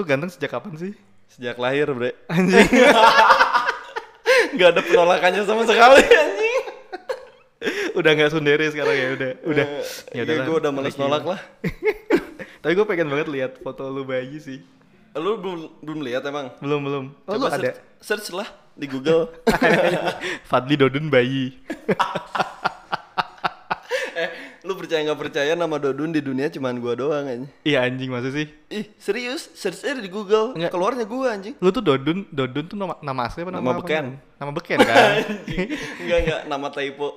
tuh ganteng sejak kapan sih? Sejak lahir, Bre. Anjing. Gak ada penolakannya sama sekali anjing. udah nggak sundere sekarang ya udah. Udah. Ya, udahlah, gue udah males nolak lah. Tapi gue pengen banget lihat foto lu bayi sih. Lu belum belum lihat emang? Belum belum. Oh, lu Coba ada. search, search lah di Google. Fadli Dodun bayi. Percaya nggak percaya nama Dodun di dunia cuman gua doang anjing. Iya anjing masa sih? Ih, serius? Search aja di Google. Enggak. Keluarnya gua anjing. Lu tuh Dodun, Dodun tuh nama, nama asli apa nama, Nama apa? beken. Nama beken kan? enggak enggak nama typo.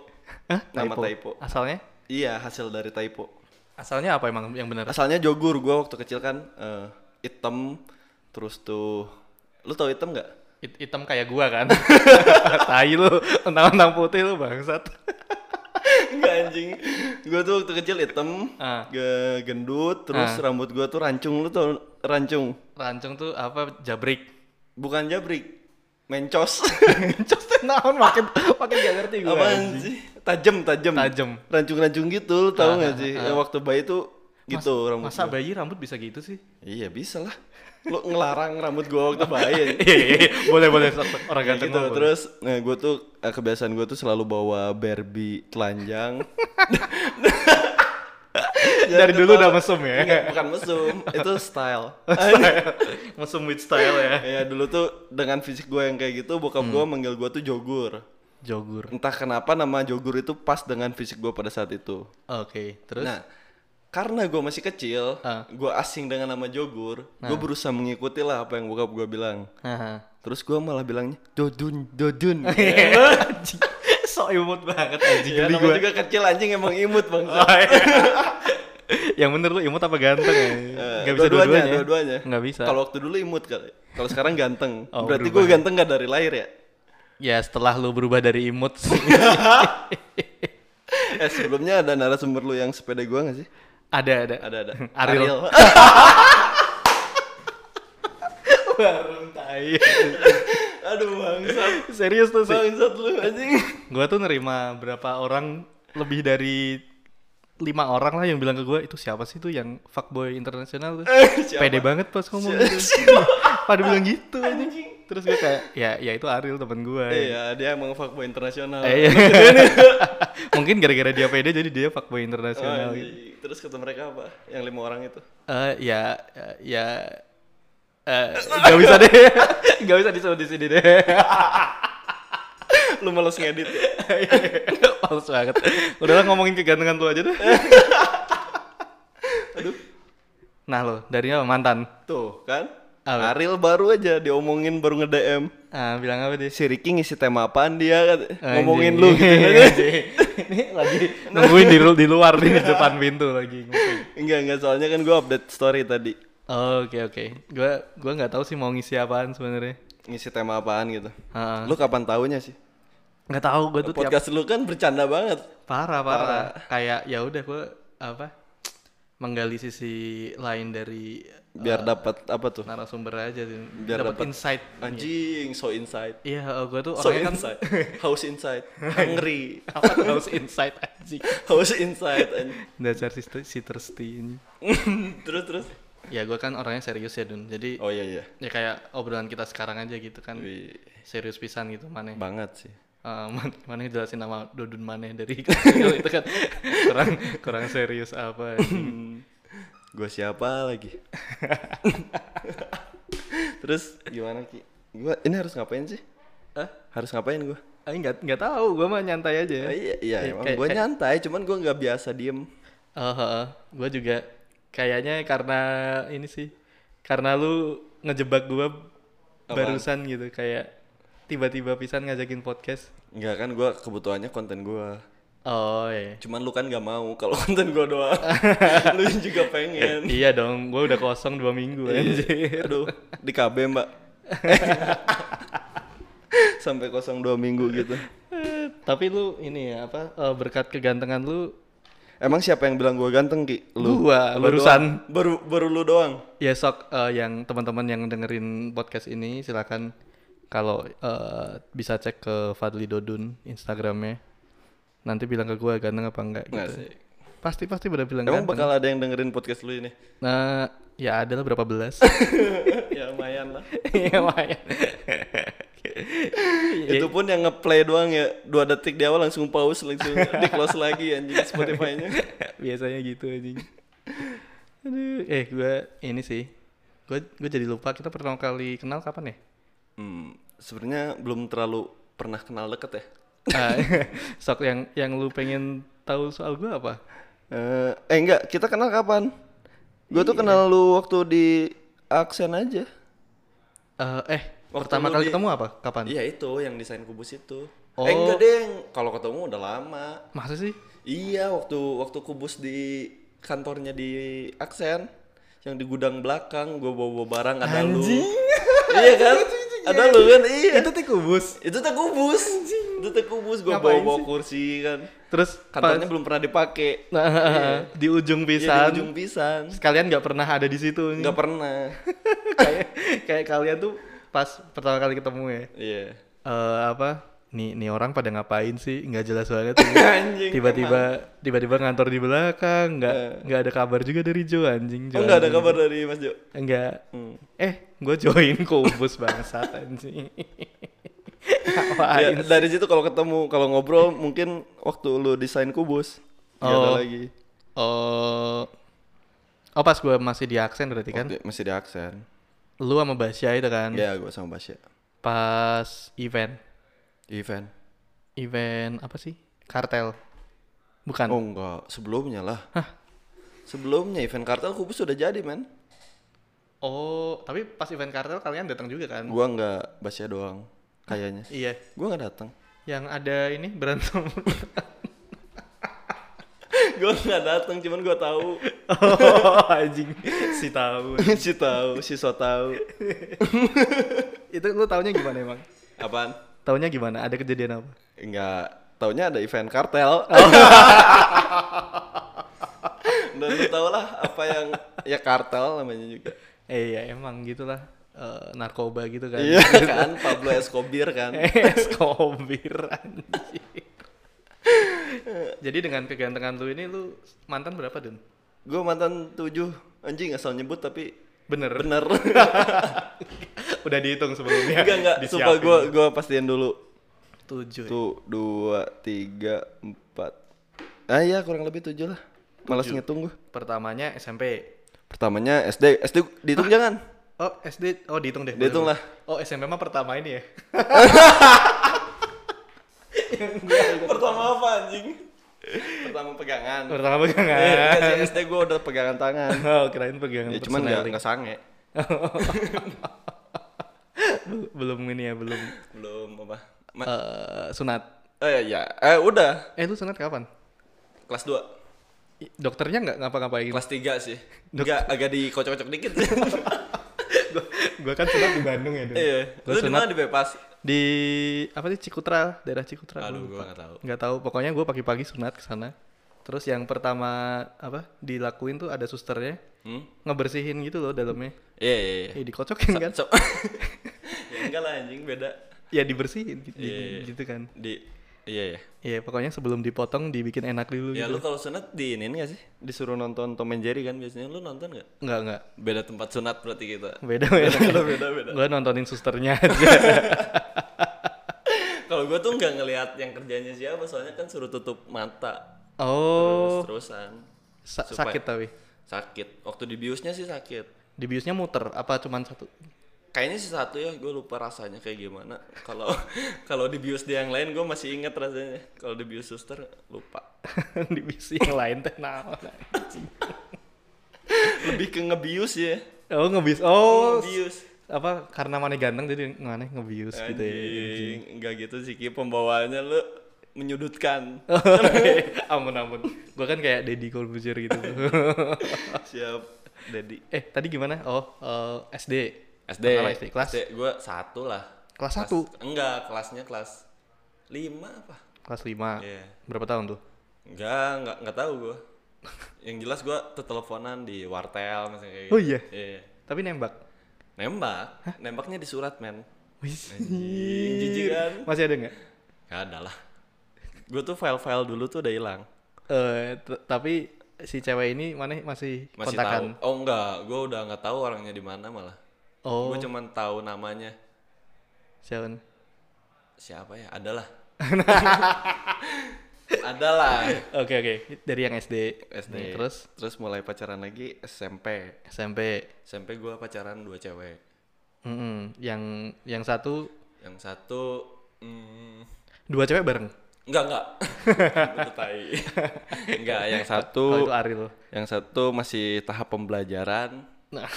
Hah? Nama typo. Asalnya? Iya, hasil dari typo. Asalnya apa emang yang benar? Asalnya Jogur gua waktu kecil kan eh, hitam terus tuh lu tau hitam nggak? Hit- hitam kayak gua kan. Tai lu, tentang putih lu bangsat. Anjing. Gua tuh waktu kecil hitam, Ah. ge- gendut, terus Ah. rambut gua tuh rancung. Lu tau rancung? Rancung tuh apa? Jabrik. Bukan jabrik. Mencos. Cos naon makin makin gak ngerti. Apaan anjing. sih? Tajem, tajem. Tajem. Rancung-rancung gitu, lu tahu Ah, nggak ah, sih? ah. Ya, waktu bayi tuh gitu Mas- rambut. Masa gua. bayi rambut bisa gitu sih? Iya, bisa lah. Lu ngelarang rambut gua waktu bayi. Iya, iya, iya. boleh boleh orang ganteng gitu. Terus nah, gue tuh eh, kebiasaan gue tuh selalu bawa Barbie telanjang. dari dulu udah mesum ya. Enggak, bukan mesum, itu style. Style. mesum with style ya. ya dulu tuh dengan fisik gue yang kayak gitu, bokap gue manggil gue tuh Jogur. Jogur. Entah kenapa nama Jogur itu pas dengan fisik gue pada saat itu. Oke, terus Nah, karena gue masih kecil, Ah. gue asing dengan nama Jogur, gue berusaha mengikuti lah apa yang bokap gue bilang. Haha. Terus gue malah bilangnya Dodun, Dodun. Anjing. so imut banget anjing ya, gua. juga kecil anjing emang imut bang. Oh, iya. yang bener lu imut apa ganteng ya? Eh, Gak bisa dua-duanya, dua-duanya. Nggak bisa. Kalau waktu dulu imut kali. Kalau sekarang ganteng. Oh, Berarti gue ganteng gak dari lahir ya? Ya setelah lu berubah dari imut Eh sebelumnya ada narasumber lu yang sepeda gue gak sih? Ada ada Ada ada. Ariel. Baru tai. Aduh bangsat. Serius tuh sih. Bangsat lu anjing. Gua tuh nerima berapa orang lebih dari lima orang lah yang bilang ke gue itu siapa sih tuh yang fuckboy internasional tuh Siapa? pede banget pas ngomong gitu pada bilang gitu anjing terus gue kayak ya ya itu Ariel temen gue Iya dia emang fuckboy internasional. Eh, iya. mungkin gara-gara dia pede jadi dia fuckboy Oh, internasional gitu. Terus kata mereka apa? Yang lima orang itu. Eh ya ya eh nggak bisa deh nggak bisa disebut di sini deh Lu males ngedit ya? males banget udahlah ngomongin kegantengan lu aja deh nah lo dari apa mantan Tuh kan? Apa? Ariel baru aja diomongin baru nge-DM. ah bilang apa dia Si Ricky ngisi tema apaan dia kan? Anjing. Ngomongin lu gitu. Ini lagi nungguin di, di luar nih di depan pintu lagi. Enggak, enggak soalnya kan gue update story tadi. Oh, oke oke gua gua nggak tahu sih mau ngisi apaan sebenarnya Ngisi tema apaan gitu. Heeh. Lu kapan taunya sih? nggak tahu gua tuh tiap Podcast lu kan bercanda banget. parah parah kayak ya udah gua apa menggali sisi lain dari Biar dapat apa tuh? narasumber aja sih. Biar dapat insight Anjing, so inside. iya oh, gua tuh So orangnya kan inside. House inside. Hungry. apa tuh harus insight anjing House inside. anjing. dasar si, si thirsty ini. terus terus. ya gua kan orangnya serius ya dun jadi Oh iya iya. ya kayak obrolan kita sekarang aja gitu kan Wih, serius pisan gitu mana banget sih. Uh, man- mana jelasin nama Dodun Maneh dari kecil itu kan kurang kurang serius apa. Gue siapa lagi? terus gimana Ki? Gua ini harus ngapain sih? Hah? Harus ngapain gua? Ah, nggak nggak tahu gue mah nyantai aja Ah, iya, iya emang gue nyantai, cuman gue nggak biasa diem. oh, gue juga kayaknya karena ini sih karena lu ngejebak gue barusan gitu kayak tiba-tiba pisan ngajakin podcast Enggak kan gue kebutuhannya konten gue. oh iya Cuman lu kan gak mau kalau konten gue doang. lu juga pengen. iya dong gue udah kosong dua minggu anjir Aduh, di KB mbak. Sampai kosong dua minggu gitu. Eh, tapi lu ini ya apa eh, berkat kegantengan lu Emang siapa yang bilang gue ganteng Ki? Gua, Lu barusan. doang? Baru baru lu doang. Ya sok eh, yang teman-teman yang dengerin podcast ini silakan kalau eh, bisa cek ke Fadli Dodun Instagramnya. Nanti bilang ke gue ganteng apa enggak Nggak gitu. Pasti pasti udah bilang Emang ganteng. bakal ada yang dengerin podcast lu ini? Nah, ya ada lah berapa belas. ya lumayan lah. Iya, lumayan. Itu pun yang ngeplay doang ya dua detik di awal langsung pause langsung di close lagi anjing Spotify-nya. Biasanya gitu anjing. Aduh, eh gue ini sih. Gue gue jadi lupa kita pertama kali kenal kapan ya? Hmm, sebenarnya belum terlalu pernah kenal deket ya. Ah, sok yang yang lu pengen tahu soal gue apa? Eh, eh enggak, kita kenal kapan? Gue tuh kenal lu waktu di Aksen aja. Eh, eh Waktu pertama kali di- ketemu apa? Kapan? Iya itu yang desain kubus itu. Oh. Eh enggak deng, kalau ketemu udah lama. Masa sih? Iya waktu waktu kubus di kantornya di Aksen yang di gudang belakang gue bawa bawa barang ada lu. iya kan? Ada lu kan? Iya. Itu tuh kubus. Itu teh kubus. Itu teh kubus gue bawa bawa kursi kan. Terus Kantornya belum pernah dipakai. Nah, di ujung Iya, di pisan. ujung pisan. Sekalian nggak pernah ada di situ. Nggak pernah. kayak kayak kalian tuh pas pertama kali ketemu ya. Iya. eh apa nih nih orang pada ngapain sih nggak jelas banget tiba-tiba tiba-tiba ngantor di belakang nggak nggak ada kabar juga dari Jo anjing Jo Oh enggak ada kabar dari Mas Jo. enggak Hmm. eh gue join kubus bangsat anjing Ya, dari situ kalau ketemu, kalau ngobrol mungkin waktu lu desain kubus. Nggak ada Oh. lagi. oh oh pas gue masih di aksen berarti kan Waktu- masih di aksen. lu sama Basya itu kan Ya, gua sama Basya. pas event event. event apa sih kartel bukan Oh enggak, sebelumnya lah. Sebelumnya event kartel kubus sudah jadi, men. oh tapi pas event kartel kalian datang juga kan Gua enggak, Basya doang kayaknya. iya Gua enggak datang. yang ada ini berantem gua enggak datang, cuman gua tahu. oh anjing si tahu si tahu, si so tahu. itu lu taunya gimana emang Apaan? Taunya gimana ada kejadian apa Enggak, taunya ada event kartel. Dan lu tau lah apa yang ya kartel namanya juga. eh ya emang gitulah eh, narkoba gitu kan Iya kan, Pablo Escobar kan. Escobar anjir jadi dengan kegantengan lu ini lu mantan berapa Dun? Gue mantan tujuh anjing asal nyebut tapi bener bener. Udah dihitung sebelumnya enggak enggak, sumpah gue gua pastiin dulu. tujuh ya? Tuh dua tiga empat. Ah iya kurang lebih tujuh lah. Malas ngitung gue. pertamanya SMP Pertamanya SD, SD dihitung jangan. oh SD oh dihitung deh Dihitung lah. oh SMP mah pertama ini ya Pertama apa anjing? Pertama pegangan. pertama pegangan Eh, sih, SD gue udah pegangan tangan. oh kirain pegangan ya cuman nggak nggak sange. Bel- belum ini ya belum Belum apa. Ma- eh sunat eh ya, eh udah eh lu sunat kapan kelas 2 I- dokternya nggak ngapa-ngapain kelas 3 sih. Enggak agak dikocok-kocok dikit gua kan sunat di Bandung ya. Iya. Lu di sunat mana di Bebas? di apa sih Cikutra daerah Cikutra Aduh, lupa. nggak tahu. nggak tahu pokoknya gua pagi-pagi sunat ke sana terus yang pertama apa dilakuin tuh ada susternya Hmm? ngebersihin gitu loh dalamnya Iya, iya, iya. eh dikocokin kan So- ya enggak lah anjing beda. ya dibersihin gitu, Iya, iya. gitu kan Di iya ya. Iya pokoknya sebelum dipotong dibikin enak dulu Ya gitu lu kalau sunat di ini nggak sih? Disuruh nonton Tom and Jerry kan biasanya lu nonton nggak? nggak nggak Beda tempat sunat berarti kita. beda beda Beda, beda, beda. gue nontonin susternya aja Kalau gua tuh nggak ngelihat yang kerjanya siapa, soalnya kan suruh tutup mata oh terus-terusan. sa- Supaya- sakit tapi Sakit. Waktu di biusnya sih sakit. di biusnya muter apa cuman satu Kayaknya sih satu ya, gue lupa rasanya kayak gimana. Kalau kalau di bius dia yang lain gue masih inget rasanya. Kalau di bius suster lupa. di bius yang lain teh anjing. Lebih ke ngebius ya. oh ngebius oh Ngebius. apa karena mana ganteng jadi mana ngebius gitu ya enggak gitu sih Ki pembawaannya lu menyudutkan. ampun ampun gue kan kayak Deddy Corbuzier gitu Siap, Dedi. eh tadi gimana oh eh, SD SD. Pertama SD kelas gue satu lah. kelas satu Enggak, kelasnya kelas lima apa? kelas lima Iya. berapa tahun tuh Enggak, enggak, enggak tahu gue. Yang jelas gua teteleponan di wartel misalnya kayak Oh gitu. iya? Iya. Tapi nembak. Nembak. Nembaknya di surat, men. Wih, jijik kan? Masih ada nggak? Gak ada lah. Gue tuh file-file dulu tuh udah hilang. Eh, t- tapi si cewek ini mana masih, Masih kontakan? tahu. Oh enggak, gue udah nggak tahu orangnya di mana malah. Oh, Gue cuman tahu namanya. siapa? Siapa ya? Adalah. Adalah. Oke oke, dari yang SD. SD. Nih, terus terus mulai pacaran lagi SMP. SMP. SMP gue pacaran dua cewek. Mm-mm. Yang yang satu Yang satu hmm, dua cewek bareng. enggak enggak. Enggak, yang Kalau satu itu Ariel. yang satu masih tahap pembelajaran. Nah,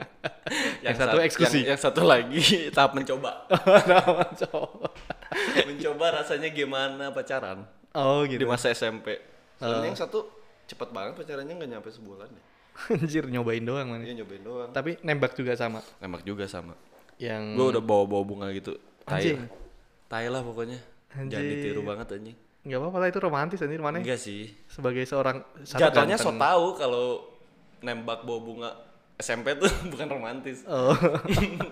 Yang, satu sat- eksekusi. Yang, yang satu lagi tahap mencoba. nama cowok. mencoba rasanya gimana pacaran Oh di gitu. masa SMP. Soalnya yang satu cepet banget pacarannya nggak nyampe sebulan ya. Anjir nyobain doang mana. Dia nyobain doang. Tapi nembak juga sama. Nembak juga sama. Yang Gue udah bawa-bawa bunga gitu. Anjing. lah. Tai lah pokoknya. Jangan Anjing. ditiru banget anjing. nggak apa-apa lah itu romantis anjir mana Enggak sih. sebagai seorang satu Jatuhnya so tahu kalau nembak bawa bunga SMP tuh bukan romantis. Oh.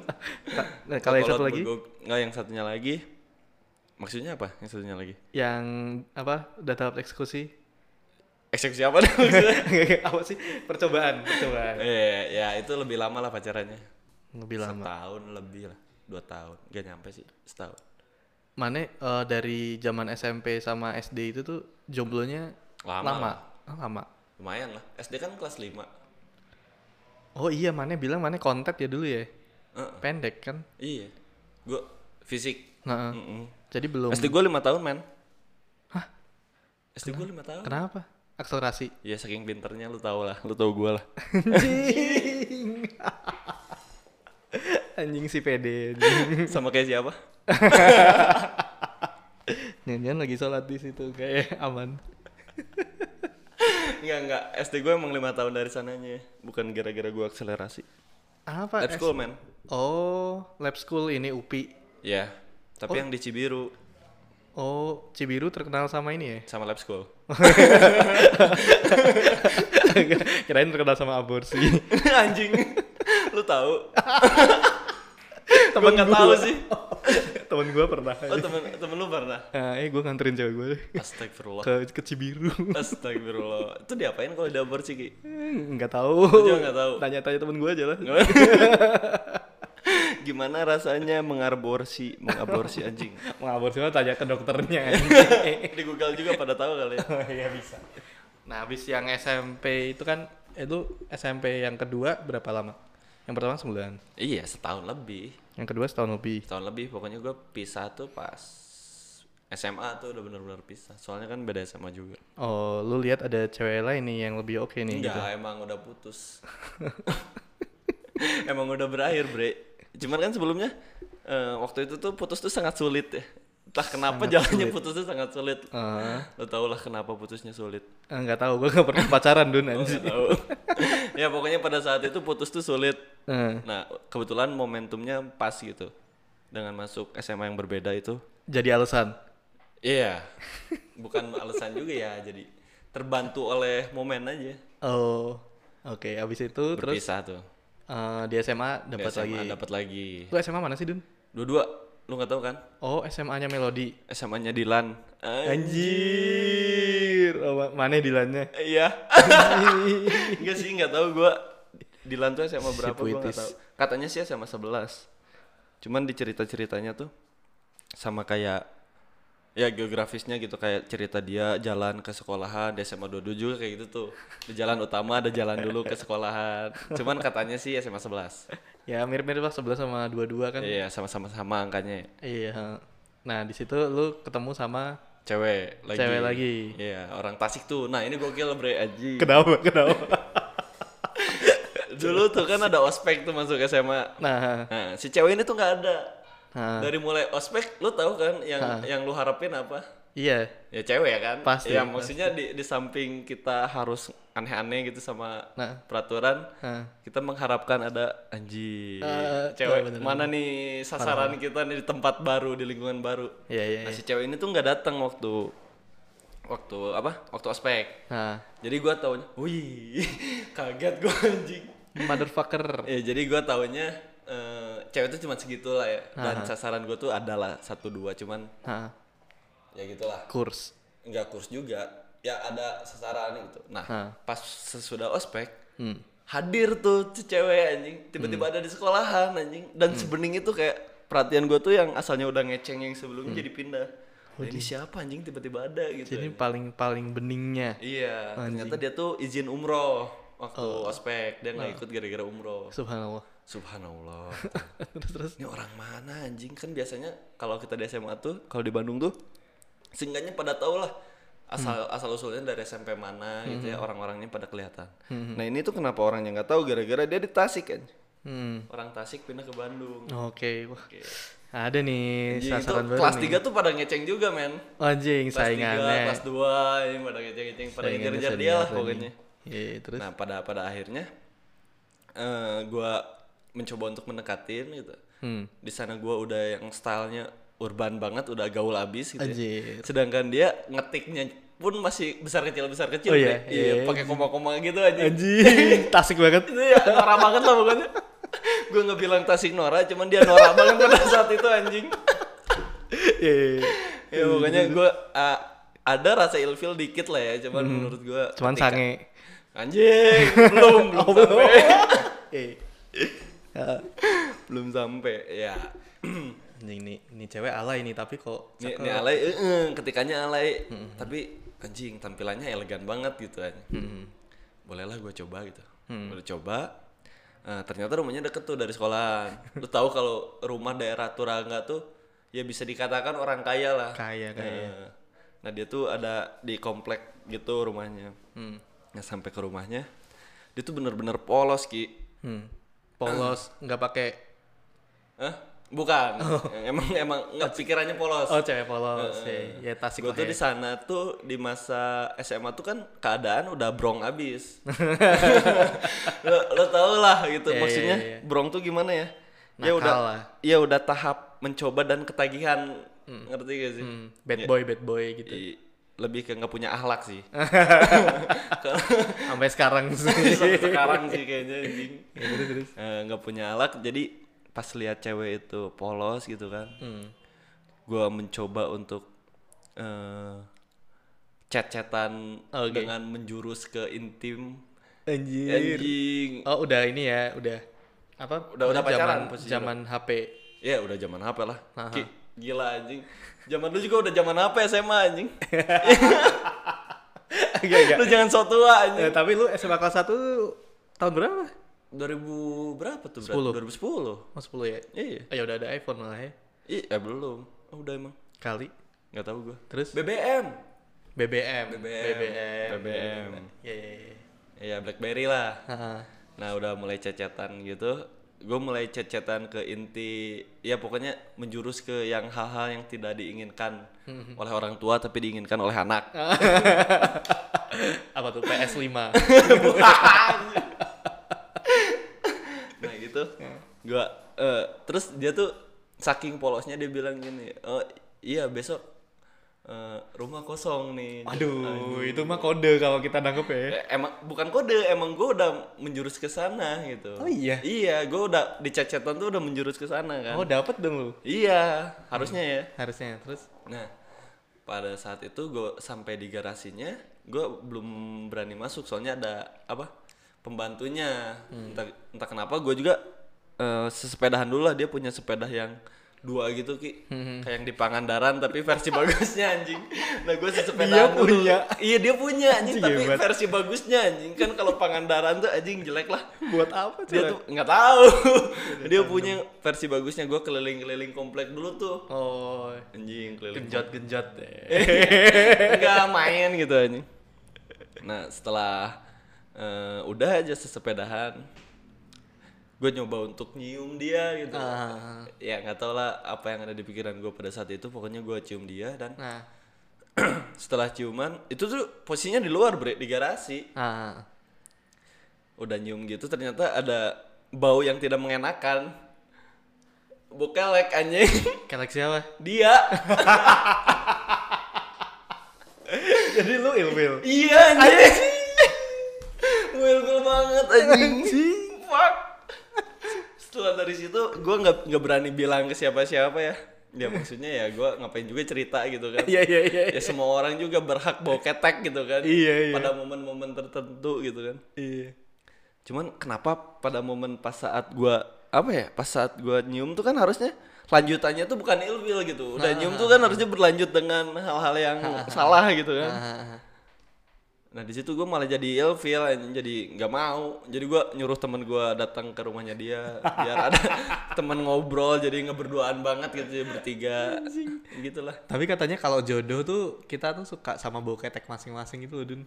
nah, kalau yang satu lagi Enggak yang satunya lagi. Maksudnya apa? Yang satunya lagi? yang apa tahap eksekusi Eksekusi apa apa sih percobaan percobaan Eh, ya itu lebih lama lah pacarannya. lebih lama Setahun lebih lah. Dua tahun. Gak nyampe sih. Setahun. mana eh, dari zaman SMP sama SD itu tuh jomblonya Lama lama lah. Ah, lama Lumayan lah. SD kan kelas 5. Oh iya mana bilang mana kontet ya dulu ya Heeh. pendek kan Iya. Gue fisik. nah Mm-mm. jadi belum SD gue lima tahun men. Hah? SD gue lima tahun. kenapa akselerasi Ya saking pinternya lu tau lah. Lu tau gue lah. anjing anjing si pede anjing. Sama kayak siapa? Nyanyian lagi sholat di situ kayak aman Enggak enggak. SD gue emang lima tahun dari sananya. Bukan gara-gara gue akselerasi. apa Lab school men. oh lab school ini UPI Ya. Tapi yang di Cibiru oh Cibiru terkenal sama ini ya sama lab school. kirain terkenal sama aborsi Anjing. Lu tahu? Temen nggak tahu sih. temen gue pernah Oh temen temen lu pernah? Nah, eh gue nganterin cewek gue Astagfirullah. ke ke Cibiru Astagfirullah. Itu diapain kalau di aborsi Ki? nggak tahu nggak tahu? tanya-tanya temen gue aja lah Gimana rasanya mengaborsi, mengaborsi anjing? mau aborsi mah tanya ke dokternya Di Google juga pada tahu kali ya. ya bisa nah habis yang SMP itu kan itu SMP yang kedua berapa lama yang pertama sebulan Iya, setahun lebih. Yang kedua setahun lebih Setahun lebih pokoknya gue pisah tuh pas SMA tuh udah bener-bener pisah. Soalnya kan beda SMA juga. oh lu lihat ada cewek lain nih yang lebih oke nih Enggak, gitu emang udah putus. emang udah berakhir, Bre. Cuman kan sebelumnya eh, waktu itu tuh putus tuh sangat sulit ya. Entah kenapa jalannya putus tuh sangat sulit. Eh, Lo tau lah kenapa putusnya sulit. eh, nggak tahu gue nggak pernah pacaran dun Nggak anjing tahu. ya pokoknya pada saat itu putus tuh sulit. Eh, Nah, kebetulan momentumnya pas gitu. Dengan masuk SMA yang berbeda itu. jadi alasan Iya. Bukan alasan juga ya, jadi terbantu oleh momen aja. oh oke abis itu terus Berpisah tuh. eh, di SMA dapat SMA lagi dapat lagi. lu SMA mana sih dun Dua-dua, lu nggak tahu kan? oh SMA-nya Melodi SMA-nya Dilan. anjir oh, ma- mana dilannya Iya. Enggak sih, nggak tahu gua. Dilan tuh SMA berapa gua nggak tahu. Katanya sih SMA 11. Cuman di cerita-ceritanya tuh sama kayak ya geografisnya gitu kayak cerita dia jalan ke sekolahan di SMA 22 juga kayak gitu tuh. Di jalan utama ada jalan dulu ke sekolahan. Cuman katanya sih SMA 11. ya mirip-mirip lah 11 sama 22 kan Iya, sama-sama sama angkanya. iya nah di situ lu ketemu sama Cewek lagi. Cewek lagi. Iya, orang Tasik tuh. Nah, ini gokil bre aji. kenapa kenapa Dulu tuh kan ada ospek tuh masuk SMA. nah Nah, si cewek ini tuh nggak ada. Nah Dari mulai ospek, lu tahu kan yang yang lu harapin apa? iya Ya cewek ya kan? Pasti, Ya maksudnya di di samping kita harus aneh-aneh gitu sama Nah. peraturan, nah kita mengharapkan ada anjing Eh, cewek bener, mana nih sasaran kita nih di tempat baru di lingkungan baru. iya iya Nah iya. si cewek ini tuh nggak datang waktu waktu apa waktu ospek Nah, jadi gua taunya wih kaget gua anjing motherfucker. ya jadi gua taunya eh, cewek itu cuma segitu lah ya. Dan Aha. sasaran gua tuh adalah satu dua cuman Nah, ya gitulah. Kurs. nggak kurs juga. Ya ada sasaran gitu. Nah Hah. pas sesudah ospek Hmm. hadir tuh cewek anjing. Tiba-tiba ada di sekolahan anjing. Dan sebening itu kayak perhatian gue tuh yang asalnya udah ngeceng yang sebelumnya jadi pindah. Nah, ini siapa anjing? Tiba-tiba ada gitu. Jadi anjing. paling paling beningnya. iya ternyata dia tuh izin umroh waktu ospek. Dia nggak ikut gara-gara umroh. Subhanallah. Subhanallah terus terus. ini orang mana anjing kan biasanya kalau kita di SMA tuh kalau di Bandung tuh seenggaknya pada tau lah asal asal usulnya dari SMP mana gitu ya orang-orangnya pada kelihatan nah ini tuh kenapa orangnya nggak tahu gara-gara dia di Tasik kan Hmm. orang Tasik pindah ke Bandung Oke, wah. Oke. Ada nih Anjing, itu sasaran baru kelas nih. 3 tuh pada ngeceng juga men Anjing, kelas 3, saingannya. kelas 2 ini pada ngeceng-ngeceng pada ngejar-ngejar dia lah pokoknya. Iya, terus. nah pada pada akhirnya eh gua mencoba untuk mendekatin gitu Hmm. di sana gua udah yang stylenya urban banget udah gaul abis gitu ya. Anjir. sedangkan dia ngetiknya pun masih besar kecil besar kecil Oh iya? Bre. iya Iya, pakai koma-koma gitu aja Anjing, tasik banget. itu ya norak banget lah pokoknya gue nggak bilang tasik norak cuman dia norak banget pada saat itu anjing Iya, iya, iya. ya pokoknya gue ada rasa ilfil dikit lah ya cuman menurut gue Hmm. Cuman sange. anjing belum belum sampai Eh. Ya. belum sampai ya. Anjing nih, ini cewek alay nih tapi kok ini, ini alay eh, eh, ketikanya alay. Tapi anjing tampilannya elegan banget gitu aja Hmm. bolehlah gue coba gitu. Udah coba eh, ternyata rumahnya deket tuh dari sekolah lu tahu kalau rumah daerah Turangga tuh ya bisa dikatakan orang kaya lah. Kaya, kaya. Eh, nah dia tuh ada di komplek gitu rumahnya. Hmm. nah sampai ke rumahnya dia tuh bener-bener polos ki. Hmm. Polos, nggak pakai Hah? bukan emang emang nggak pikirannya polos Oh, cewek polos. Ya, ya tasik gue tuh ya. di sana tuh di masa SMA tuh kan keadaan udah brong abis. lo, lo tau lah gitu Iya, maksudnya iya, iya. brong tuh gimana ya? ya Nakal udah lah. ya udah tahap mencoba dan ketagihan ngerti gak sih? Hmm, bad Ya, boy, bad boy gitu. i- lebih ke nggak punya akhlak sih. Sampai sekarang sih. Sampai sekarang sih kayaknya anjing. Ya, terus, terus. Eh, nggak punya akhlak jadi pas lihat cewek itu polos gitu kan. Hmm. gua mencoba untuk eh chat-chatan Oke. dengan menjurus ke intim Anjir. anjing Oh, udah ini ya, udah apa? Udah- udah zaman, pacaran posisi Zaman HP. ya udah zaman HP lah Aha. Ki, gila anjing zaman lu juga udah zaman HP SMA anjing Enggak, enggak. lu jangan so tua Eh, anjing tapi lu SMA kelas 1 tahun berapa? 2000 berapa tuh Sepuluh. berarti 2010 Oh, 10 ya? iya Oh, ya udah ada iPhone malah ya. Ih, eh belum oh, udah emang Kali. nggak tahu gua Terus BBM BBM. BBM. BBM. BBM. Iya, iya, iya. Iya BlackBerry lah. Nah udah mulai cecetan gitu Gue mulai cecetan ke inti Ya pokoknya menjurus ke yang hal-hal yang tidak diinginkan Oleh orang tua tapi diinginkan oleh anak. Apa tuh PS5? Nah gitu. Gua eh, Terus dia tuh Saking polosnya dia bilang gini Oh iya besok eh, Rumah kosong nih Aduh, itu mah kode kalau kita nangkep ya. Eh, Emang bukan kode, emang gue udah menjurus ke sana gitu. Oh iya? Iya, gue udah di cecetan tuh udah menjurus ke sana kan. Oh, dapet dong lu. Iya, harusnya ya. Harusnya. Terus Nah, pada saat itu gue sampai di garasinya, gue belum berani masuk soalnya ada apa pembantunya. Entah, entah kenapa gue juga eh, sesepedahan dulu lah dia punya sepeda yang dua gitu ki. Kayak yang di Pangandaran tapi versi bagusnya anjing. Nah gue Dia sesepedahan dulu punya. iya dia punya anjing Anjing tapi hebat. versi bagusnya anjing. Kan kalau Pangandaran tuh anjing jelek lah. Buat apa dia tuh nggak tahu. Dia punya versi bagusnya gue keliling-keliling komplek dulu tuh. Oh, anjing keliling genjot-genjot deh. nggak main gitu aja nah setelah eh, udah aja sesepedahan gue nyoba untuk nyium dia gitu Ah. ya nggak tau lah apa yang ada di pikiran gue pada saat itu pokoknya gue cium dia dan Nah, setelah ciuman itu tuh posisinya di luar bre di garasi ah. udah nyium gitu ternyata ada bau yang tidak mengenakan bukelek anjing Kelek siapa? dia Jadi lu ilfil. Iya anjing. Wilfil banget anjing. Fuck. Setelah dari situ gue nggak nggak berani bilang ke siapa-siapa ya. Ya maksudnya ya gue ngapain juga cerita gitu kan. Iya iya iya. Ya semua orang juga berhak bawa ketek gitu kan. Iya, iya. Pada momen-momen tertentu gitu kan. Iya. Cuman kenapa pada momen pas saat gua apa ya? Pas saat gua nyium tuh kan harusnya lanjutannya tuh bukan ilfil gitu. Udah nyium tuh kan harusnya berlanjut dengan hal-hal yang salah gitu kan. Ah, Nah di situ gue malah jadi ilfil, jadi nggak mau. Jadi gua nyuruh temen gua datang ke rumahnya dia, biar ada temen ngobrol, jadi ngeberduaan banget gitu ya bertiga, gitulah. Tapi katanya kalau jodoh tuh kita tuh suka sama bau ketek masing-masing gitu loh, Dun.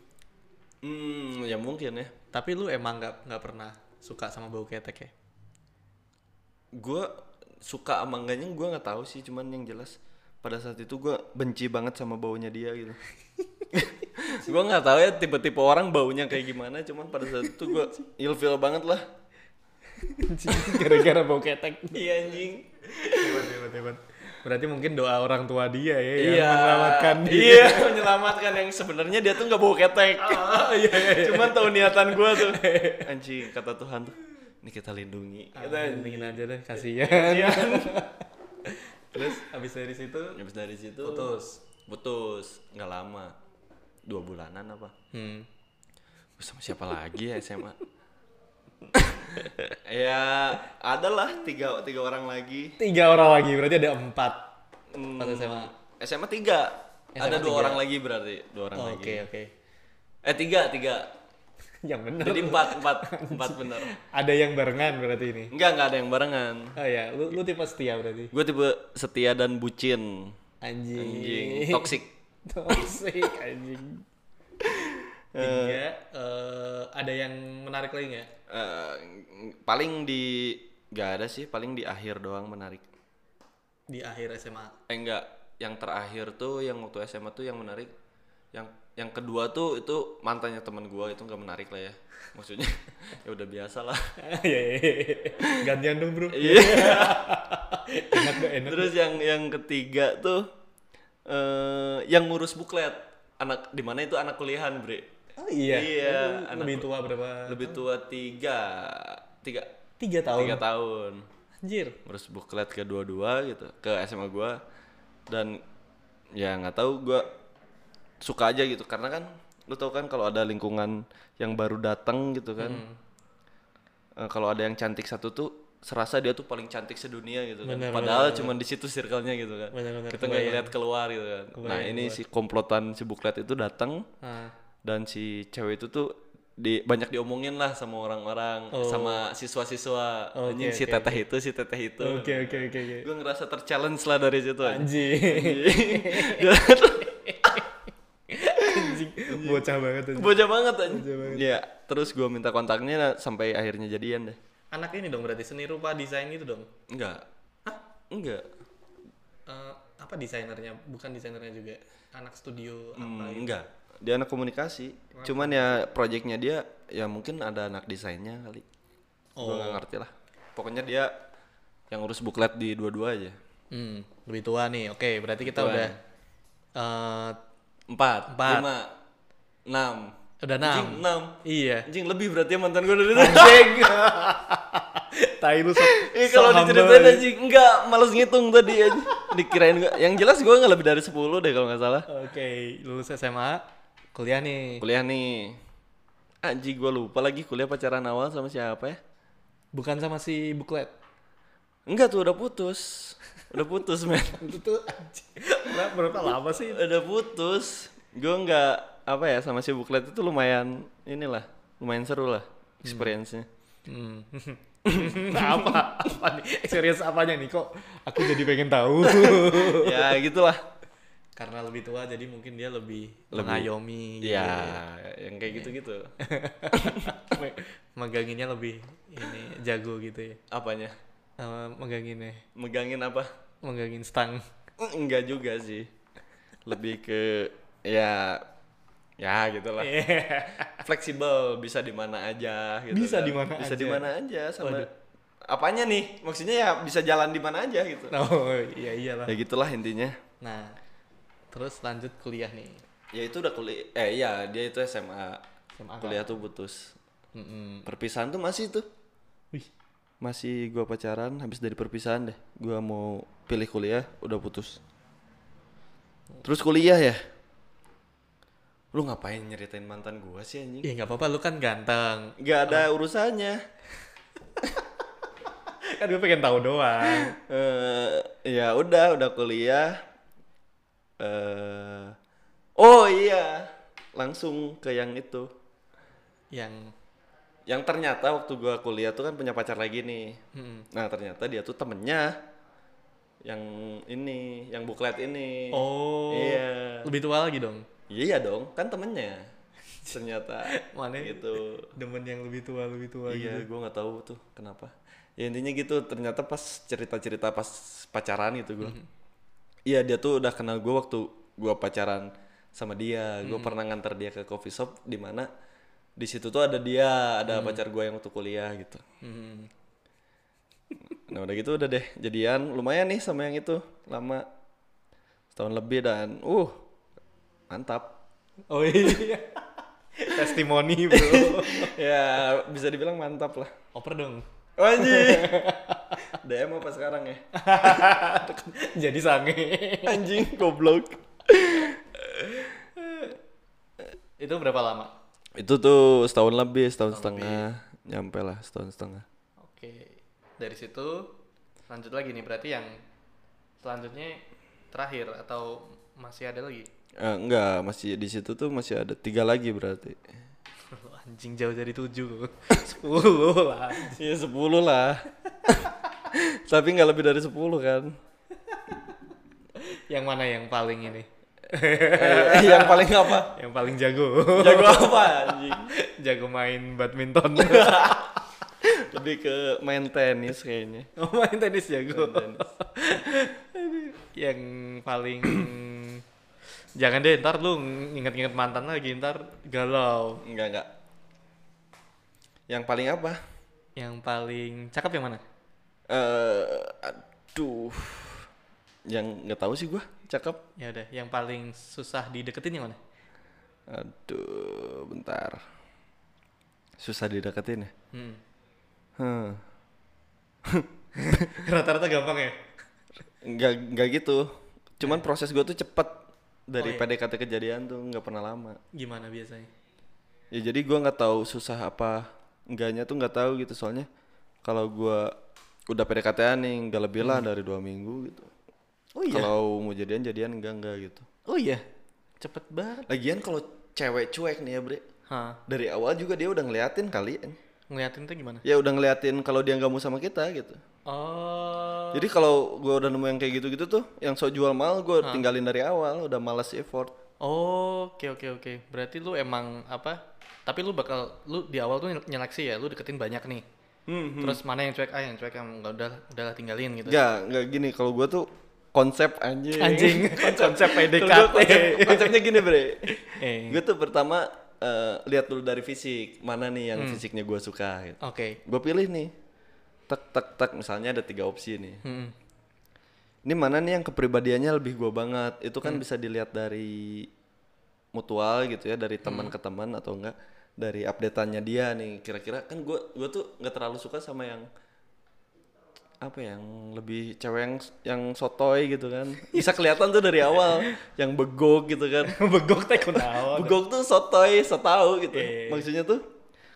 Hmm, ya mungkin ya. Tapi lu emang nggak nggak pernah suka sama bau ketek ya? gue suka sama enggaknya gue nggak tahu sih cuman yang jelas pada saat itu gue benci banget sama baunya dia gitu gue nggak tahu ya tipe-tipe orang baunya kayak gimana cuman pada saat itu gue ilfil banget lah Gara-gara bau ketek. iya anjing hebat, hebat, hebat. Berarti mungkin doa orang tua dia ya yang iya menyelamatkan dia. iya menyelamatkan yang sebenarnya dia tuh nggak bau ketek iya, iya. cuman tahu niatan gue tuh anjing kata Tuhan tuh ini kita lindungi Kita lindungin aja deh, kasihan. Iya. Terus habis dari situ habis dari situ putus. putus nggak lama dua bulanan apa Hmm. Sama siapa lagi ya SMA? ya adalah tiga tiga orang lagi. Tiga orang lagi, berarti ada empat. Hmm, Pas SMA. SMA tiga. SMA ada dua tiga. orang lagi berarti dua orang Oh, lagi. Oke, oke. Eh tiga tiga. Yang bener. Jadi empat empat empat bener. Ada yang barengan berarti ini. Enggak enggak ada yang barengan. Oh ya, lu, lu tipe setia berarti. Gue tipe setia dan bucin. Anjing. Anjing, toxic. Toxic anjing. Tiga, eh, ada yang menarik lagi nggak? Eh, paling di nggak ada sih, paling di akhir doang menarik. Di akhir SMA. Eh enggak, yang terakhir tuh yang waktu SMA tuh yang menarik. Yang yang kedua tuh itu mantannya teman gua itu nggak menarik lah ya. Maksudnya ya udah biasa lah. Iya, iya, iya. Gantian dong bro. Iya. enak enak. Terus yang yang ketiga tuh eh yang ngurus buklet. Anak di mana itu anak kuliahan, Bre. Oh iya. Iya, anak lebih tua berapa? Lebih tua tiga tiga Tiga tahun. tiga tahun. Anjir. ngurus buklet kedua-dua gitu ke SMA gua dan ya nggak tahu gua suka aja gitu karena kan lu tau kan kalau ada lingkungan yang baru datang gitu kan Hmm. eh, kalau ada yang cantik satu tuh serasa dia tuh paling cantik sedunia gitu kan Bener, padahal bener, cuma di situ circle-nya gitu kan Bener, bener, kita nggak ngeliat keluar gitu kan nah Kebayang, ini si komplotan si buklet itu datang Ah. dan si cewek itu tuh di banyak diomongin lah sama orang-orang sama siswa-siswa Oh. Anjing, si teteh itu si teteh itu Oke oke oke gue ngerasa terchallenge lah dari situ. Anjing. Anjing. Bocah banget anjing. bocah banget aja Bocah banget. ya terus gue minta kontaknya nah, sampai akhirnya jadian deh Anak ini dong berarti seni rupa desain gitu dong. enggak enggak Eh, apa desainernya? Bukan desainernya juga. Anak studio Hmm, apa gitu. enggak dia anak komunikasi cuman ya proyeknya dia ya mungkin ada anak desainnya kali gue Oh. nggak ngerti lah pokoknya dia yang urus buklet di dua-dua aja Hmm, lebih tua nih. Oke, berarti kita Tua. udah eh empat, Empat. lima enam udah enam. Anjing, enam Iya. anjing lebih berarti ya mantan gue dari itu Anjing. Tai lu sok. Eh sok kalau humble. diceritain anjing enggak males ngitung tadi aja. Dikirain gua. Yang jelas gua nggak lebih dari 10 deh kalau nggak salah. Oke, lulus SMA, kuliah nih. Kuliah nih. Anjing gua lupa lagi kuliah pacaran awal sama siapa ya? Bukan sama si buklet. Enggak tuh udah putus. Udah putus, men. Itu tuh anjing. Berapa, lama sih? udah putus. Gua nggak apa ya sama si buklet itu lumayan inilah, lumayan seru lah experience-nya. Hmm. apa? Apa nih? Experience apanya nih kok? Aku jadi pengen tahu. ya gitulah. Karena lebih tua jadi mungkin dia lebih, Lebih- mengayomi. gitu Ya, yang kayak gitu-gitu. Me- Meganginnya lebih ini jago gitu ya. Apanya? Eh, meganginnya, Megangin apa? megangin stang. Enggak juga sih. Lebih ke ya ya gitulah. Fleksibel, bisa di mana aja gitu. Bisa kan. di mana Bisa di mana aja sama Waduh. apanya nih? Maksudnya ya bisa jalan di mana aja gitu. Oh iya iyalah. Ya gitulah intinya. Nah, terus lanjut kuliah nih. ya itu udah kuliah eh iya dia itu SMA, SMA kuliah tuh putus Mm-mm. perpisahan tuh masih tuh Wih. masih gua pacaran habis dari perpisahan deh gua mau pilih kuliah udah putus terus kuliah ya lu ngapain nyeritain mantan gua sih anjing Ya nggak apa-apa, lu kan ganteng. nggak ada urusannya kan gue pengen tahu doang. eh ya udah udah kuliah eh oh iya langsung ke yang itu Yang yang ternyata waktu gua kuliah tuh kan punya pacar lagi nih Mm-mm. nah ternyata dia tuh temennya yang ini yang buklet ini Oh. iya Lebih tua lagi dong. Iya dong kan temennya. Ternyata Mana gitu. Demen yang lebih tua, lebih tua iya gitu. gua nggak tahu tuh kenapa. Ya intinya gitu ternyata pas cerita-cerita pas pacaran gitu gua. Iya dia tuh udah kenal gua waktu gua pacaran sama dia. Gua pernah nganter dia ke coffee shop di mana di situ tuh ada dia ada pacar gua yang waktu kuliah gitu. Mm. Nah udah gitu udah deh jadian. Lumayan nih sama yang itu lama. Setahun lebih dan uh mantap Oh iya. Testimoni bro. ya bisa dibilang mantap lah Oper dong. oh, anjing DM apa sekarang ya Jadi sange. anjing goblok Itu berapa lama? itu tuh setahun lebih setahun setengah nyampe lah setahun setengah Oke. Dari situ lanjut lagi nih berarti yang selanjutnya terakhir atau masih ada lagi? Eh, enggak masih di situ tuh masih ada tiga lagi berarti Anjing jauh dari tujuh. Sepuluh lah. Iya sepuluh lah tapi nggak lebih dari sepuluh kan Yang mana yang paling ini? Eh, yang paling apa Yang paling jago. jago apa anjing jago main badminton. lebih ke main tenis kayaknya oh, main tenis jago. Main tenis. yang paling jangan deh ntar lu inget-inget mantan lagi ntar galau. enggak enggak yang paling apa Yang paling cakep yang mana? eh aduh yang nggak tahu sih gua cakep Ya udah, yang paling susah dideketin yang mana? aduh bentar susah dideketin ya Hmm. hmm. Rata-rata gampang ya? nggak nggak gitu cuman proses gua tuh cepet dari Oh, iya. PDKT kejadian tuh nggak pernah lama Gimana biasanya? ya jadi gua nggak tahu susah apa enggaknya tuh nggak tahu gitu soalnya kalau gua udah PDKT-an nih nggak lebih lah dari dua minggu gitu Oh iya. kalau mau jadian jadian enggak enggak gitu Oh iya. Cepet banget. lagian kalau cewek cuek nih ya bre Hah. dari awal juga dia udah ngeliatin kali Ngeliatin tuh gimana? ya udah ngeliatin kalau dia nggak mau sama kita gitu Oh. jadi kalau gua udah nemu yang kayak gitu-gitu tuh yang sok jual mahal gua tinggalin dari awal udah malas effort Oh, oke oke oke. Berarti lu emang apa? Tapi lu bakal lu di awal tuh nyeleksi ya, lu deketin banyak nih. hmm, Terus mana yang cuek, ah yang cuek yang udah udahlah tinggalin gitu. nggak nggak gini kalau gua tuh konsep anjing Anjing, konsep Kalau PDKT. konsep- konsepnya gini bre Eh. gue tuh pertama eh, lihat dulu dari fisik mana nih yang Hmm. fisiknya gua suka gitu. Oke. gue pilih nih tak tak tak misalnya ada tiga opsi nih Hmm. ini mana nih yang kepribadiannya lebih gua banget itu kan Hmm. bisa dilihat dari mutual gitu ya dari teman Hmm. ke teman atau enggak dari updateannya dia nih kira-kira kan gua gua tuh nggak terlalu suka sama yang apa ya, yang lebih cewek yang yang sotoy gitu kan bisa kelihatan tuh dari awal yang begok gitu kan Begok teh kunaon. begok tuh sotoy so tau gitu Iya. maksudnya tuh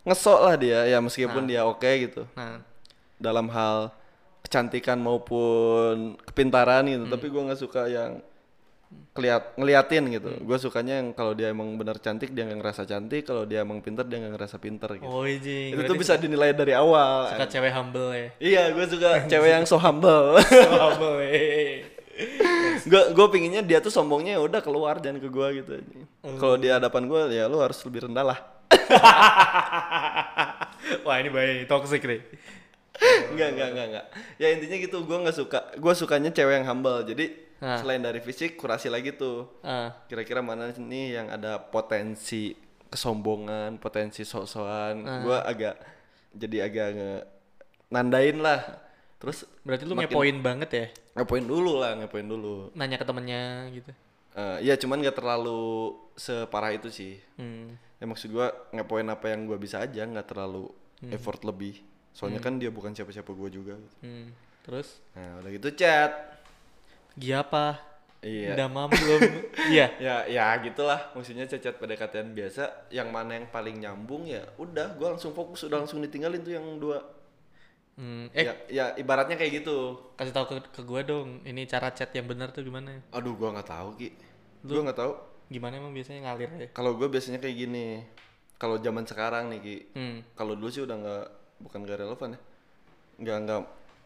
ngesok lah dia ya meskipun dia oke gitu Nah, dalam hal kecantikan maupun kepintaran gitu Hmm. tapi gua nggak suka yang keliat ngeliatin gitu Hmm. gue sukanya yang kalau dia emang benar cantik dia nggak ngerasa cantik kalau dia emang pinter dia nggak ngerasa pinter gitu oh jing. itu tuh bisa dinilai dari awal suka cewek humble ya. iya gue suka cewek yang so humble humble. eh. gue gue pinginnya dia tuh sombongnya ya udah keluar jangan ke gue gitu Hmm. kalau di hadapan gue ya lu harus lebih rendah lah Wah, ini bahaya, toxic nih. Enggak, enggak, enggak, enggak. Ya intinya gitu, gua nggak suka. Gua sukanya cewek yang humble. Jadi Ah. selain dari fisik, kurasi lagi tuh. Ah, Kira-kira mana nih yang ada potensi kesombongan, potensi sok-sokan. Gua agak jadi agak nge nandain lah. Terus berarti lu ngepoin banget ya? ngepoin dulu lah, ngepoin dulu. Nanya ke temennya gitu. Eh, iya cuman gak terlalu separah itu sih Hmm. ya maksud gua ngepoin apa yang gua bisa aja nggak terlalu effort lebih soalnya kan dia bukan siapa-siapa gua juga gitu. Hmm. Terus nah udah gitu chat Gia apa? iya Udah mam belum? Iya. ya ya gitulah maksudnya chat PDKT biasa yang mana yang paling nyambung ya udah gua langsung fokus udah langsung ditinggalin tuh yang dua Hmm. Eh, ya, ya ibaratnya kayak gitu kasih tahu ke, ke gue dong. Ini cara chat yang benar tuh gimana? aduh gua nggak tahu ki gua nggak tahu Gimana emang biasanya ngalir aja? kalau gua biasanya kayak gini kalau zaman sekarang nih ki Hmm. kalau dulu sih udah nggak bukan nggak relevan ya. Nggak nggak.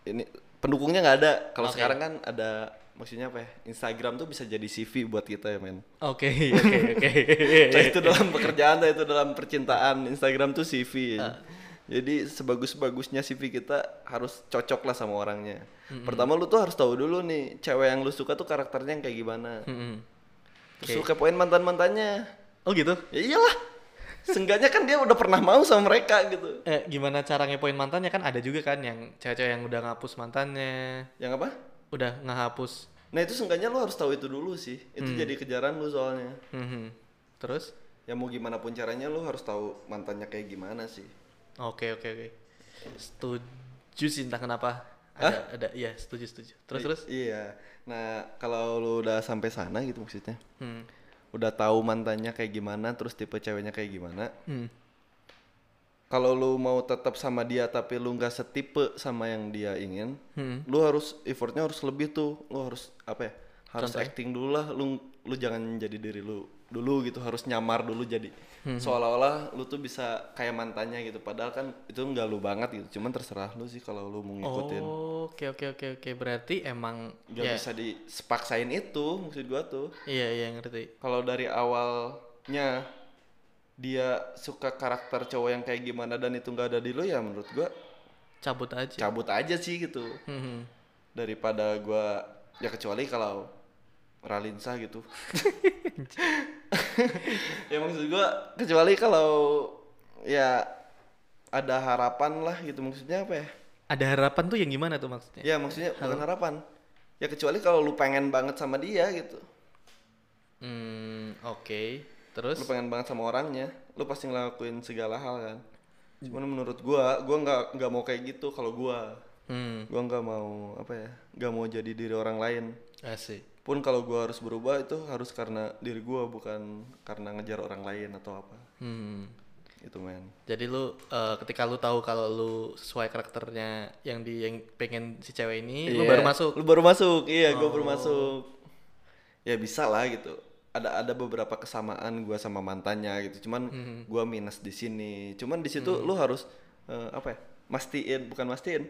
Ini pendukungnya nggak ada. Kalau Oke. sekarang kan ada maksudnya apa ya Instagram tuh bisa jadi CV buat kita ya men. Oke, oke, oke. Itu dalam pekerjaan itu dalam percintaan Instagram tuh CV ya. jadi sebagus-bagusnya CV kita harus cocok lah sama orangnya. Pertama lu tuh harus tahu dulu nih cewek yang lu suka tuh karakternya yang kayak gimana. Mm-mm. terus lu kepoin mantan mantannya Oh gitu? ya iyalah Seenggaknya kan dia udah pernah mau sama mereka gitu Eh, gimana cara ngepoin mantannya kan ada juga kan yang cewek-cewek yang udah ngapus mantannya, yang apa udah ngehapus. Nah itu seenggaknya lo harus tahu itu dulu sih. Itu jadi kejaran lu soalnya. Mhm. Terus? Ya mau gimana pun caranya lo harus tahu mantannya kayak gimana sih. Oke, oke, oke. Setuju sih entah kenapa. Ada, ada, iya setuju, setuju. Terus, I- terus? Iya. Nah kalau lo udah sampai sana gitu maksudnya, Hmm. Udah tahu mantannya kayak gimana, terus tipe ceweknya kayak gimana. Hmm. Kalau lu mau tetap sama dia tapi lu nggak setipe sama yang dia ingin, Hmm. lu harus effortnya harus lebih tuh. Lu harus apa ya? Harus Contohnya? acting dulu lah. Lu lu jangan jadi diri lu dulu gitu. Harus nyamar dulu jadi Hmm. seolah-olah lu tuh bisa kayak mantannya gitu. Padahal kan itu nggak lu banget gitu. Cuman terserah lu sih kalau lu mau ngikutin. Oke, oke, oke, oke. Berarti emang Gak ya, bisa dipaksain itu maksud gua tuh. Iya, iya ngerti. Kalau dari awalnya dia suka karakter cowok yang kayak gimana dan itu nggak ada di lu ya menurut gua Cabut aja. cabut aja sih gitu Mhm. daripada gua ya kecuali kalau Ralinsa gitu. Ya maksud gua kecuali kalau ya ada harapan lah gitu. Maksudnya apa ya? Ada harapan tuh yang gimana tuh maksudnya? ya maksudnya bukan harapan. Ya kecuali kalau lu pengen banget sama dia gitu. Hmm, oke. Terus? lu pengen banget sama orangnya lu pasti ngelakuin segala hal kan. Cuman menurut gua gua nggak nggak mau kayak gitu kalau gua. Hmm, gua nggak mau apa ya nggak mau jadi diri orang lain. Asik. Pun kalau gua harus berubah itu harus karena diri gua bukan karena ngejar orang lain atau apa. Hmm. itu men. Jadi lu eh, ketika lu tahu kalau lu sesuai karakternya yang di yang pengen si cewek ini, lu Iya, baru masuk. lu baru masuk. Iya gua baru Oh. masuk. Ya bisa lah gitu. Ada ada beberapa kesamaan gua sama mantannya gitu. Cuman Hmm. gua minus di sini. Cuman di situ lu harus eh, apa ya mastiin. Bukan mastiin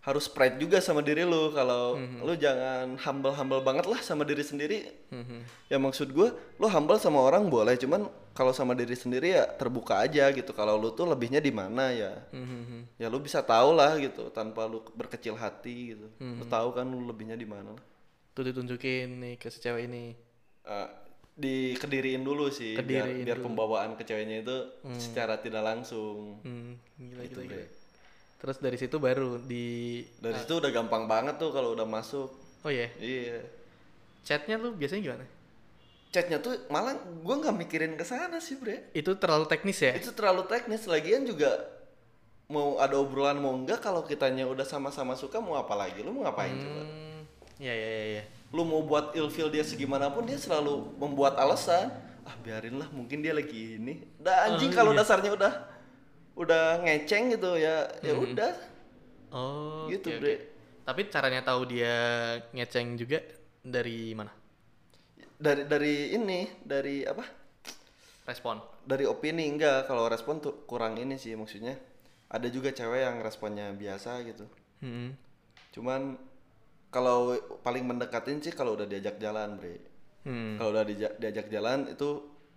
harus pride juga sama diri lu kalau Hmm. lu jangan humble humble banget lah sama diri sendiri Mhm. ya maksud gue lu humble sama orang boleh cuman kalau sama diri sendiri ya terbuka aja gitu kalau lu tuh lebihnya di mana ya Mhm. ya lu bisa tahu lah gitu tanpa lu berkecil hati gitu lu Hmm. tahu kan lu lebihnya di mana lah. Tuh ditunjukin nih ke si cewek ini. Eh, dikediriin dulu sih biar, Kediriin biar dulu. pembawaan ke ceweknya itu secara tidak langsung Hmm, gila, Gitu, gila, gila. Terus dari situ baru di dari situ udah gampang banget tuh kalau udah masuk Oh iya, iya chatnya lu biasanya gimana? chatnya tuh malah gue nggak mikirin ke sana sih bre Itu terlalu teknis ya? itu terlalu teknis lagian juga mau ada obrolan mau enggak kalau kitanya udah sama-sama suka mau apa lagi lu mau ngapain coba Hmm, iya iya iya. iya. lu mau buat ilfil dia segimanapun dia selalu membuat alasan ah biarinlah mungkin dia lagi ini dah anjing Oh, kalau iya. dasarnya udah udah ngeceng gitu ya ya Hmm. udah Oh, Gitu, oke, Bre. oke. Tapi caranya tahu dia ngeceng juga dari mana? dari dari ini dari apa Respon. dari opini enggak kalau respon tuh kurang ini sih maksudnya ada juga cewek yang responnya biasa gitu Hmm. cuman kalau paling mendekatin sih kalau udah diajak jalan bre Hmm. kalau udah dija- diajak jalan itu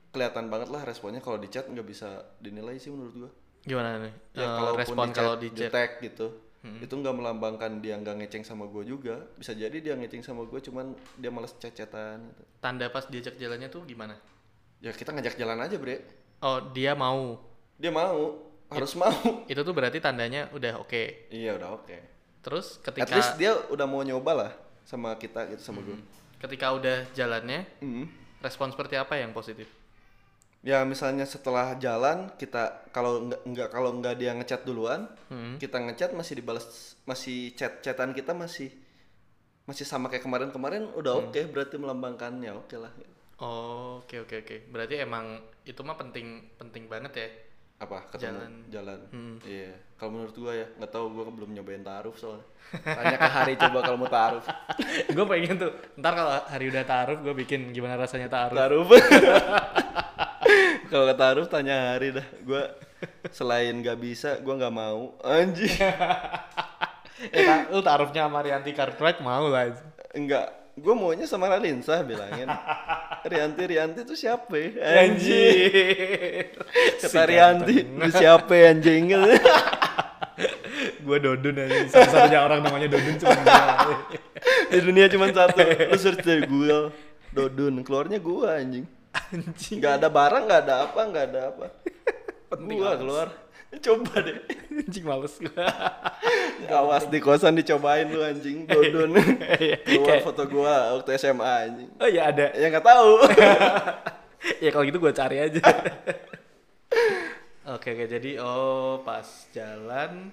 kelihatan banget lah responnya kalau di chat nggak bisa dinilai sih menurut gua Gimana nih? ya Eh, kalaupun respon di kalau di chat. gitu itu nggak melambangkan dia nggak ngeceng sama gue juga bisa jadi dia ngeceng sama gue cuman dia males chat-chatan gitu. Tanda pas diajak jalannya tuh gimana? ya kita ngajak jalan aja bre Oh, dia mau. dia mau harus mau Itu tuh berarti tandanya udah oke. iya udah oke Terus at ketika least dia udah mau nyoba lah sama kita gitu sama gue ketika udah jalannya Hmm. respon seperti apa yang positif Ya misalnya setelah jalan kita kalau nggak nggak kalau nggak dia ngechat duluan, Hmm. kita ngechat masih dibalas masih chat chatan kita masih masih sama kayak kemarin-kemarin udah Hmm. oke berarti melambangkan ya oke lah. oh oke oke oke berarti emang itu mah penting penting banget ya Apa ketemu Jalan. jalan. Hmm. Iya. Kalau menurut gua ya nggak tahu gua belum nyobain taruh soalnya. Tanya ke Hari coba kalau mau taruh. gue pengen tuh ntar kalau hari udah taruh gue bikin gimana rasanya taruh Taruh. kalau ke taruh tanya Hari dah. Gua selain nggak bisa, gua nggak mau. Anjing. eh lu taruhnya sama Rianti Cartwright mau lah Enggak, gue maunya sama Ralinsa bilangin. Rianti Rianti tuh siapa? ya? anjir Kata Rianti, lu siapa anjing? gue Dodun aja satu-satunya orang namanya Dodun cuma gue Di dunia cuma satu. Lu search dari Google. Dodun, keluarnya gua anjing. Anjing Nggak ada barang, nggak ada apa, nggak ada apa. Penting Gua keluar. Coba deh. anjing males gue Awas di kosan dicobain lu anjing. Dodun. Keluar foto gua waktu SMA anjing. oh ya ada Ya nggak tahu. ya kalau gitu gue cari aja oke oke jadi oh pas jalan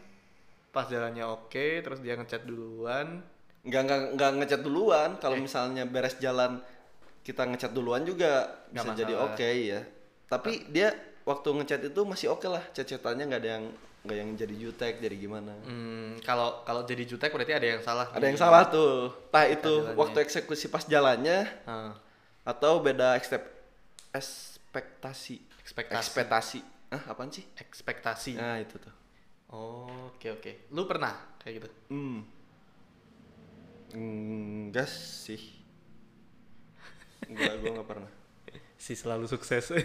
pas jalannya oke terus dia ngechat duluan nggak nggak nggak ngechat duluan kalau misalnya beres jalan kita ngechat duluan juga Nggak bisa jadi masalah. oke ya tapi dia waktu ngechat itu masih oke lah chat-chatannya nggak ada yang nggak yang jadi jutek jadi gimana Hmm, kalau kalau jadi jutek berarti ada yang salah. ada yang salah tuh entah itu waktu eksekusi pas jalannya Ah, atau beda ekstep- ekspektasi Ekspektasi. ekspektasi ah apaan sih ekspektasi. nah itu tuh Oh, oke oke. Lu pernah kayak gitu? hmm enggak sih enggak gua nggak pernah Si selalu sukses.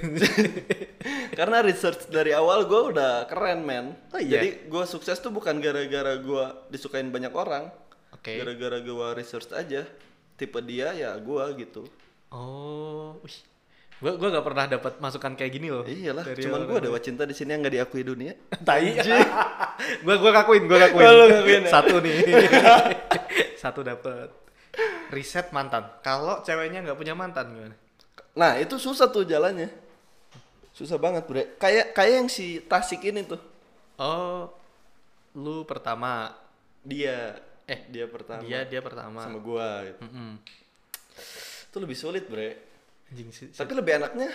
Karena research dari awal gue udah keren men. Oh iya? Jadi gue sukses tuh bukan gara-gara gue disukain banyak orang. Oke. Gara-gara gue research aja. Tipe dia ya gue gitu. Oh, wih. Gua gua gak pernah dapat masukan kayak gini loh. Iyalah. dari Cuman gue dewa cinta di sini yang nggak diakui dunia. Tai. gua ngakuin, ngakuin. Oh, lu ngakuin ya? Satu nih. Satu dapat. Riset mantan. Kalau ceweknya nggak punya mantan gimana? Nah itu susah tuh jalannya. Susah banget bre. Kayak kayak yang si Tasik ini tuh. Oh, lu pertama. Dia. Eh, dia pertama. Dia dia pertama. sama gue. Gitu. Mm-mm. Itu lebih sulit bre. Anjing sih. Tapi lebih enaknya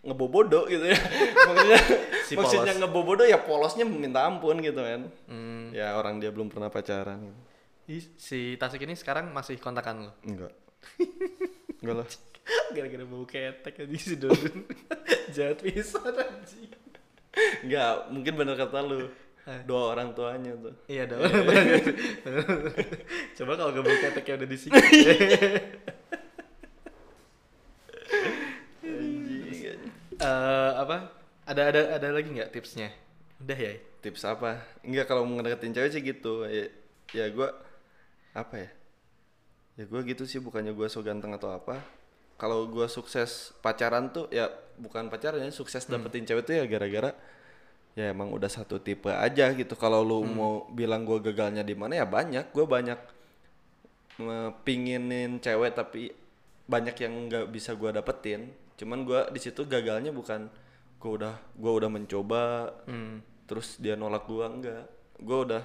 ngebobodo gitu ya. maksudnya Si maksudnya polos. ngebobodo ya polosnya minta ampun gitu kan. Hmm, Ya orang dia belum pernah pacaran gitu. Si Tasik ini sekarang masih kontakan lo. Enggak. Enggak lah. Gara-gara bau ketek aja si Dodun. Jahat pisan anjing. Enggak, mungkin bener kata lu. Dua orang tuanya tuh. Iya dong. Coba kalau gak bau keteknya udah. Anjing. Eh apa? Ada ada ada lagi nggak tipsnya? Udah ya. Tips apa? Enggak kalau mau ngedeketin cewek sih gitu. Ya, ya gua apa ya? Ya gua gitu sih bukannya gua so ganteng atau apa. Kalau gua sukses pacaran tuh ya bukan pacaran ya sukses dapetin cewek tuh ya gara-gara ya emang udah satu tipe aja gitu. Kalau lu mau bilang gua gagalnya di mana ya banyak. Gua banyak pinginin cewek tapi banyak yang nggak bisa gua dapetin. Cuman gua di situ gagalnya bukan gua udah gua udah mencoba Hmm. terus dia nolak gua enggak. Gua udah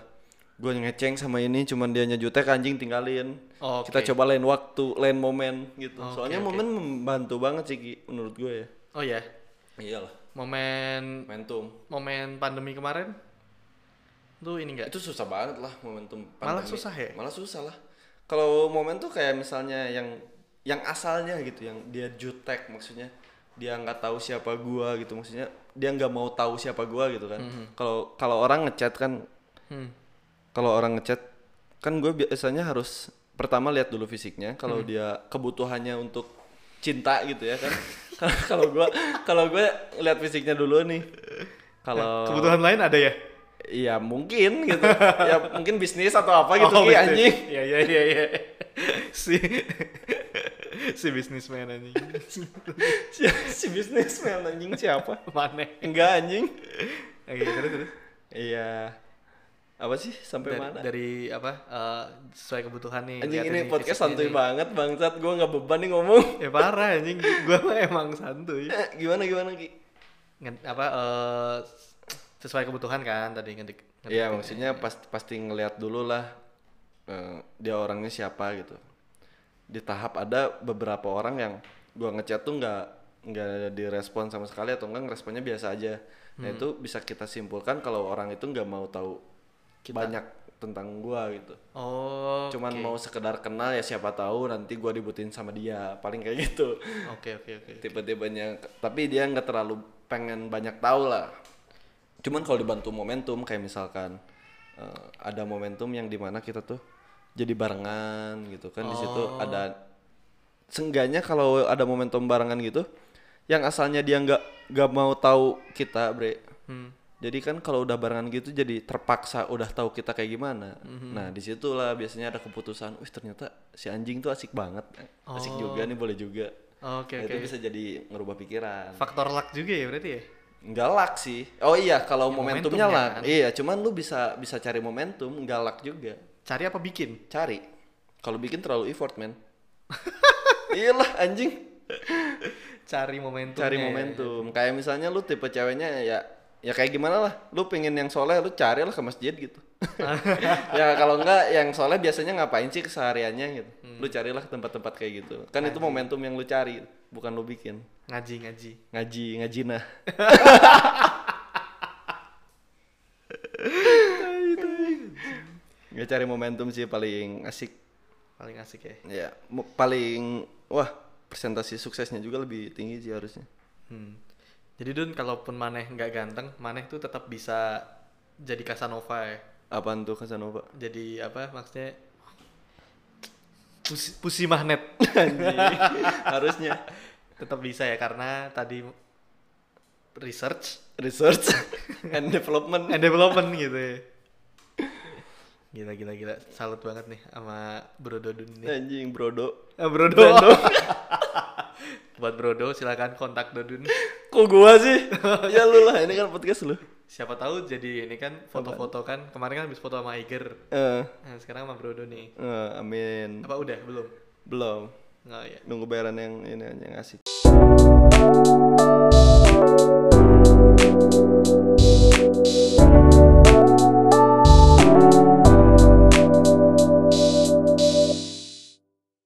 gua ngeceng sama ini cuman dia jutek anjing tinggalin. Oke. Kita coba lain waktu, lain momen gitu. Oke, Soalnya oke. momen membantu banget sih Ki, menurut gue ya. Oh ya. Iyalah. Momen Momentum. momen pandemi kemarin lu ini enggak? Itu susah banget lah momentum Malah pandemi. susah ya? Malah susah lah. Kalau momen tuh kayak misalnya yang yang asalnya gitu, yang dia jutek maksudnya dia nggak tahu siapa gua gitu maksudnya dia nggak mau tahu siapa gua gitu kan. Kalau kalau orang ngechat kan Hmm. Kalau orang ngechat kan gue biasanya harus pertama lihat dulu fisiknya kalau dia kebutuhannya untuk cinta gitu ya kan kalau gue kalau gue lihat fisiknya dulu nih kalau Kebutuhan lain ada ya? iya mungkin gitu ya mungkin bisnis atau apa gitu Oh, anjing Iya iya iya iya. si si bisnismen anjing. si, si bisnismen anjing siapa Mana? enggak anjing Oke, terus terus. iya apa sih? Sampai dari, mana? dari apa? Eh, sesuai kebutuhan nih anjing ini podcast santuy banget bangsat. Gue nggak beban nih ngomong. Ya parah anjing. Gua mah emang santuy. Eh, gimana gimana ki? Nge- apa eh, sesuai kebutuhan kan tadi ngedik Iya maksudnya pasti pasti ngelihat dulu lah eh, dia orangnya siapa gitu. Di tahap ada beberapa orang yang gua ngechat tuh nggak nggak direspon sama sekali atau enggak responnya biasa aja. Nah itu bisa kita simpulkan kalau orang itu nggak mau tahu banyak tentang gua gitu. oh Cuman oke. mau sekedar kenal ya siapa tahu nanti gua dibutuhin sama dia paling kayak gitu. oke oke oke Tipe-tipenya tapi dia nggak terlalu pengen banyak tahu lah cuman kalau dibantu momentum kayak misalkan eh, ada momentum yang di mana kita tuh jadi barengan gitu kan di situ ada sengganya kalau ada momentum barengan gitu yang asalnya dia nggak nggak mau tahu kita bre Hmm. Jadi kan kalau udah barengan gitu jadi terpaksa udah tahu kita kayak gimana Mhm. nah di situlah biasanya ada keputusan wih ternyata si anjing tuh asik banget asik juga nih boleh juga oke Nah, oke itu bisa jadi ngerubah pikiran faktor luck juga ya berarti ya Nggak luck sih. Oh iya, kalau Ya, momentumnya momentumnya luck. kan. Iya, cuman lu bisa bisa cari momentum, nggak luck juga. cari apa bikin Cari. Kalau bikin terlalu effort, men. Iyalah anjing. cari momentum Cari momentum. Kayak misalnya lu tipe ceweknya ya ya kayak gimana lah. Lu pengen yang soleh, lu carilah ke masjid gitu. ya kalau enggak yang soleh biasanya ngapain sih kesehariannya gitu. Hmm. Lu carilah ke tempat-tempat kayak gitu. Kan itu momentum yang lu cari, bukan lu bikin. ngaji ngaji Ngaji, ngaji nah. Nggak cari momentum sih paling asik. paling asik ya Ya, paling wah presentasi suksesnya juga lebih tinggi sih harusnya. Hmm. Jadi Dun, kalaupun Maneh nggak ganteng, Maneh tuh tetap bisa jadi Casanova ya. Apaan tuh Casanova? Jadi apa maksudnya? Pusi, pusi magnet. Harusnya tetap bisa ya karena tadi research research and development. and development gitu ya. Gila gila gila. Salut banget nih sama Bro Dodun ini. Anjing brodo. Ah, Bro Dodo. Buat Brodo silakan kontak Dodun. Kok gua sih? ya lu lah, ini kan podcast lu. Siapa tahu jadi ini kan foto-foto kan. Kemarin kan habis foto sama Iger. Eh, Nah, sekarang sama Brodo nih. eh, amin. Apa udah belum? Belum. Nggak ya. Nunggu bayaran yang ini yang asik.